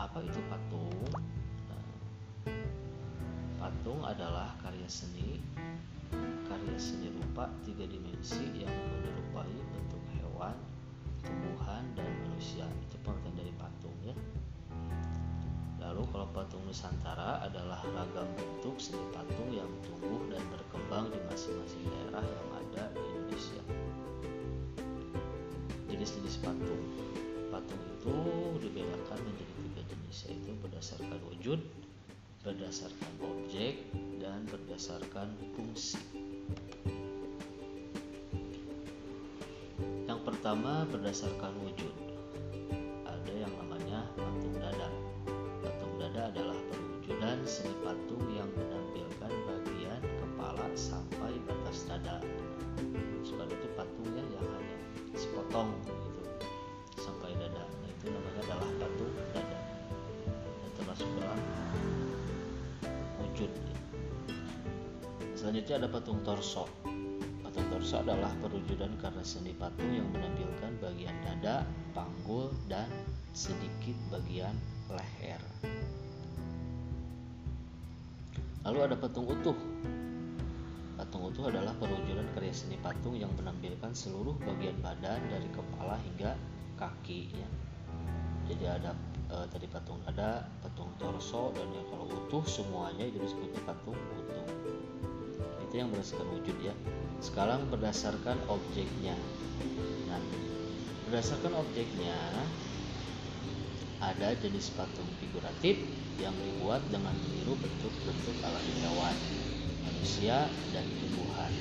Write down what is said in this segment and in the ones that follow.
apa itu patung Nah, patung adalah karya seni karya seni rupa tiga dimensi yang menyerupai bentuk hewan tumbuhan dan manusia itu pengertian dari patung ya Lalu kalau patung Nusantara adalah ragam bentuk seni patung yang tumbuh dan berkembang di masing-masing daerah yang ada di Indonesia. Jenis-jenis patung. Patung itu dibedakan menjadi tiga jenis yaitu berdasarkan wujud, berdasarkan objek, dan berdasarkan fungsi. Yang pertama berdasarkan wujud. Ada yang namanya patung dada. Patung dada adalah perwujudan seni patung yang menampilkan bagian kepala sampai batas dada. Suka itu patungnya yang hanya sepotong Selanjutnya ada patung torso. Patung torso adalah perwujudan karena seni patung yang menampilkan bagian dada, panggul, dan sedikit bagian leher. Lalu ada patung utuh. Patung utuh adalah perwujudan karya seni patung yang menampilkan seluruh bagian badan dari kepala hingga kaki. Ya. Jadi ada e, tadi patung dada, patung torso, dan yang kalau utuh semuanya itu disebutnya patung utuh. Itu yang berdasarkan wujud ya. Sekarang berdasarkan objeknya. Nah, berdasarkan objeknya ada jenis patung figuratif yang dibuat dengan meniru bentuk-bentuk alami hewan, manusia, dan tumbuhan.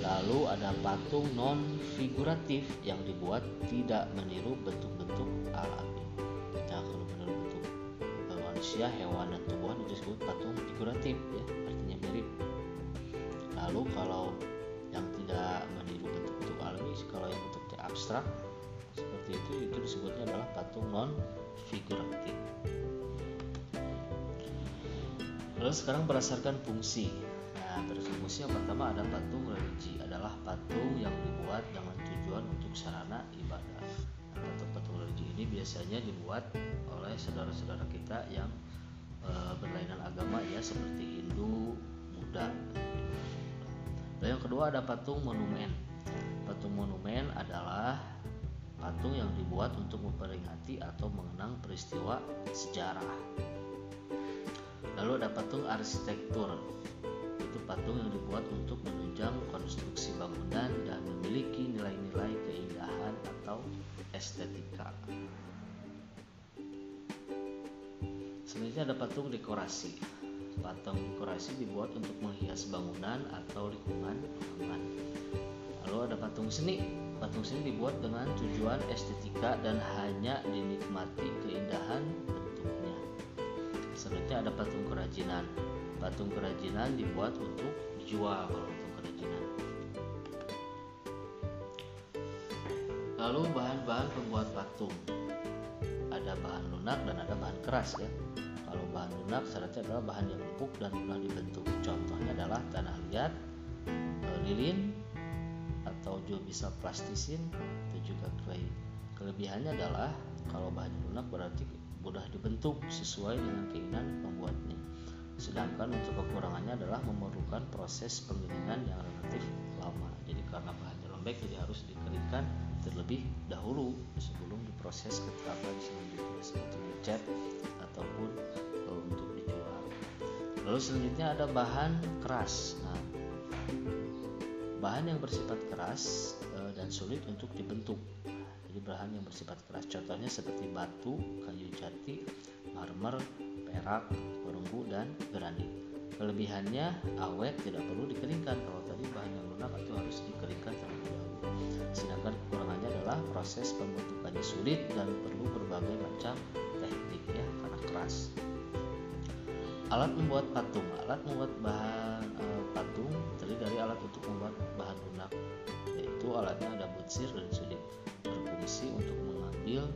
Lalu ada patung non figuratif yang dibuat tidak meniru bentuk-bentuk alami. Nah, kalau meniru bentuk manusia, hewan, dan tumbuhan itu disebut patung figuratif ya, artinya mirip. Lalu kalau yang tidak meniru bentuk-bentuk alami, kalau yang bentuknya abstrak seperti itu itu disebutnya adalah patung non figuratif. Lalu sekarang berdasarkan fungsi. Nah, berdasarkan fungsi yang pertama ada patung religi adalah patung yang dibuat dengan tujuan untuk sarana ibadah. Nah, patung-patung religi ini biasanya dibuat oleh saudara-saudara kita yang e, berlainan agama ya seperti Hindu, Buddha. Lalu yang kedua ada patung monumen. Patung monumen adalah patung yang dibuat untuk memperingati atau mengenang peristiwa sejarah. Lalu ada patung arsitektur. Itu patung yang dibuat untuk menunjang konstruksi bangunan dan memiliki nilai-nilai keindahan atau estetika. Selanjutnya ada patung dekorasi. Patung dekorasi dibuat untuk menghias bangunan atau lingkungan. Lalu ada patung seni. Patung seni dibuat dengan tujuan estetika dan hanya dinikmati keindahan bentuknya. Selanjutnya ada patung kerajinan. Patung kerajinan dibuat untuk dijual kalau patung kerajinan. Lalu bahan-bahan pembuat patung. Ada bahan lunak dan ada bahan keras ya. Kalau bahan lunak syaratnya adalah bahan yang empuk dan mudah dibentuk. Contohnya adalah tanah liat, lilin, atau juga bisa plastisin atau juga clay. Kelebihannya adalah kalau bahan lunak berarti mudah dibentuk sesuai dengan keinginan pembuatnya. Sedangkan untuk kekurangannya adalah memerlukan proses pengeringan yang relatif lama. Jadi karena bahannya lembek jadi harus dikeringkan terlebih dahulu sebelum diproses ke tahap selanjutnya seperti dicat ataupun. Lalu selanjutnya ada bahan keras. Nah, bahan yang bersifat keras e, dan sulit untuk dibentuk. Jadi bahan yang bersifat keras contohnya seperti batu, kayu jati, marmer, perak, perunggu dan granit. Kelebihannya awet tidak perlu dikeringkan. Kalau tadi bahan yang lunak itu harus dikeringkan terlebih dahulu. Sedangkan kekurangannya adalah proses pembentukannya sulit dan perlu berbagai macam teknik ya karena keras. Alat membuat patung. Alat membuat bahan e, patung terdiri dari alat untuk membuat bahan lunak, yaitu alatnya ada butsir dan sulit, berfungsi untuk mengambil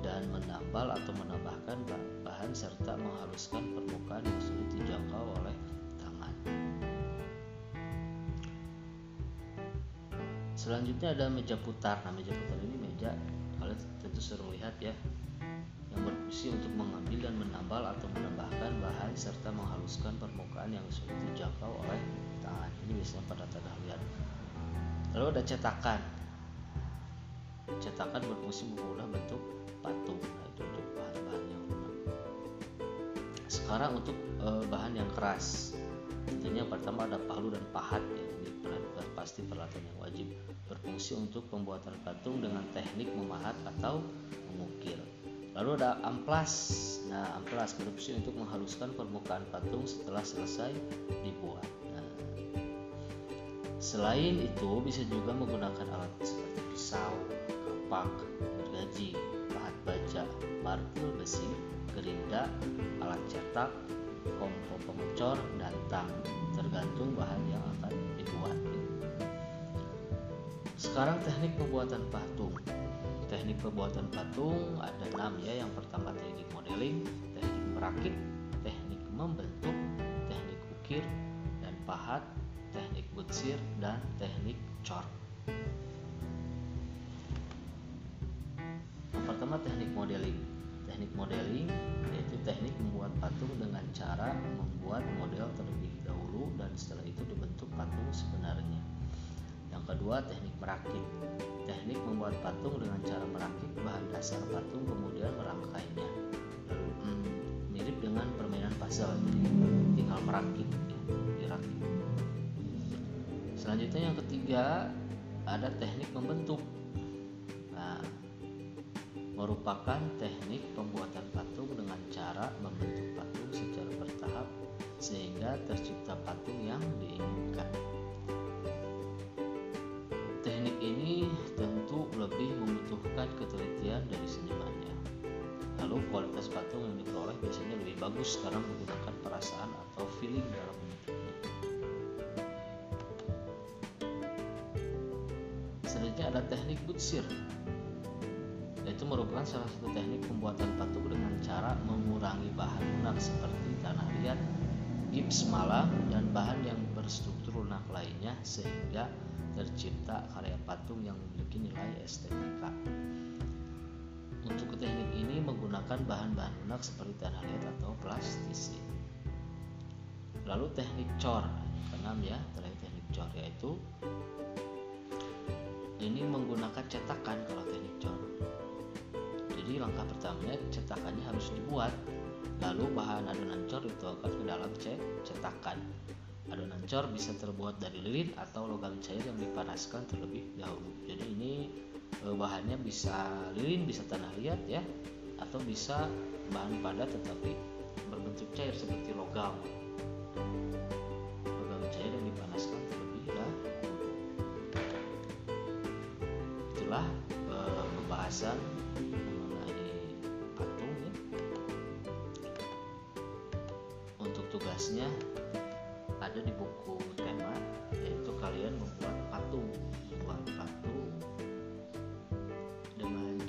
dan menambal atau menambahkan bahan serta menghaluskan permukaan yang sulit dijangkau oleh tangan. selanjutnya ada meja putar nah meja putar ini meja kalian tentu sering lihat ya berfungsi untuk mengambil dan menambal atau menambahkan bahan serta menghaluskan permukaan yang sulit dijangkau oleh tangan. Ini biasanya pada tanah liat lalu ada cetakan. Cetakan berfungsi mengubah bentuk patung. Nah, itu untuk bahan-bahan yang lunak sekarang untuk e, bahan yang keras. Tentunya pertama ada palu dan pahat ya. Ini pasti peralatan yang wajib berfungsi untuk pembuatan patung dengan teknik memahat atau mengukir lalu ada amplas. Nah amplas berfungsi untuk menghaluskan permukaan patung setelah selesai dibuat. Nah, selain itu bisa juga menggunakan alat seperti pisau kapak gergaji pahat baja martil besi gerinda alat cetak kompo pengecor dan tang. Tergantung bahan yang akan dibuat. Sekarang teknik pembuatan patung teknik pembuatan patung ada enam ya. Yang pertama teknik modeling teknik merakit teknik membentuk teknik ukir dan pahat teknik butsir dan teknik cor. Yang pertama teknik modeling. Teknik modeling yaitu teknik membuat patung dengan cara membuat model terlebih dahulu dan setelah itu dibentuk patung sebenarnya. Kedua teknik merakit. Teknik membuat patung dengan cara merakit bahan dasar patung kemudian merangkainya. Hmm, mirip dengan permainan puzzle tinggal merakit dirakit. Selanjutnya yang ketiga ada teknik membentuk merupakan teknik pembuatan patung dengan cara membentuk patung secara bertahap sehingga tercipta patung yang diinginkan. Bagus karena menggunakan perasaan atau feeling dalam bentuknya. Selanjutnya ada teknik butsir itu merupakan salah satu teknik pembuatan patung dengan cara mengurangi bahan lunak seperti tanah liat, gips malam, dan bahan yang berstruktur lunak lainnya sehingga tercipta karya patung yang memiliki nilai estetika. Untuk teknik ini menggunakan bahan-bahan lunak seperti tanah liat atau plastisin. Lalu teknik cor, yang keenam ya, terakhir teknik cor yaitu ini menggunakan cetakan kalau teknik cor jadi langkah pertamanya cetakannya harus dibuat. Lalu bahan adonan cor dituangkan ke dalam cetakan. Adonan cor bisa terbuat dari lilin atau logam cair yang dipanaskan terlebih dahulu. Jadi ini eh, bahannya bisa lilin, bisa tanah liat ya, atau bisa bahan padat tetapi berbentuk cair seperti logam. Logam cair yang dipanaskan terlebih dahulu. Itulah eh, pembahasan tugasnya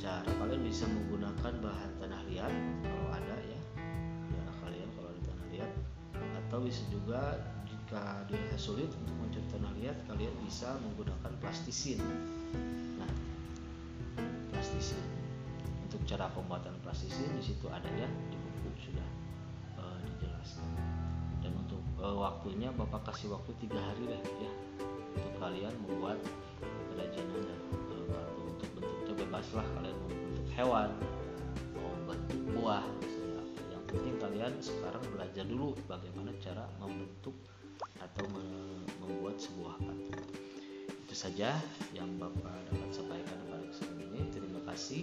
cara. Kalian bisa menggunakan bahan tanah liat kalau ada ya. Ya kalian kalau ada tanah liat. Atau bisa juga jika dirasa sulit untuk mencari tanah liat kalian bisa menggunakan plastisin. Nah plastisin. Untuk cara pembuatan plastisin di situ ada ya di buku sudah uh, dijelaskan. Uh, waktunya bapak kasih waktu tiga hari deh ya untuk kalian membuat kerajinan dan untuk bentuknya bebas lah kalian mau hewan mau bentuk buah misalnya. Yang penting kalian sekarang belajar dulu bagaimana cara membentuk atau membuat sebuah patung itu saja yang bapak dapat sampaikan pada kesempatan ini. Terima kasih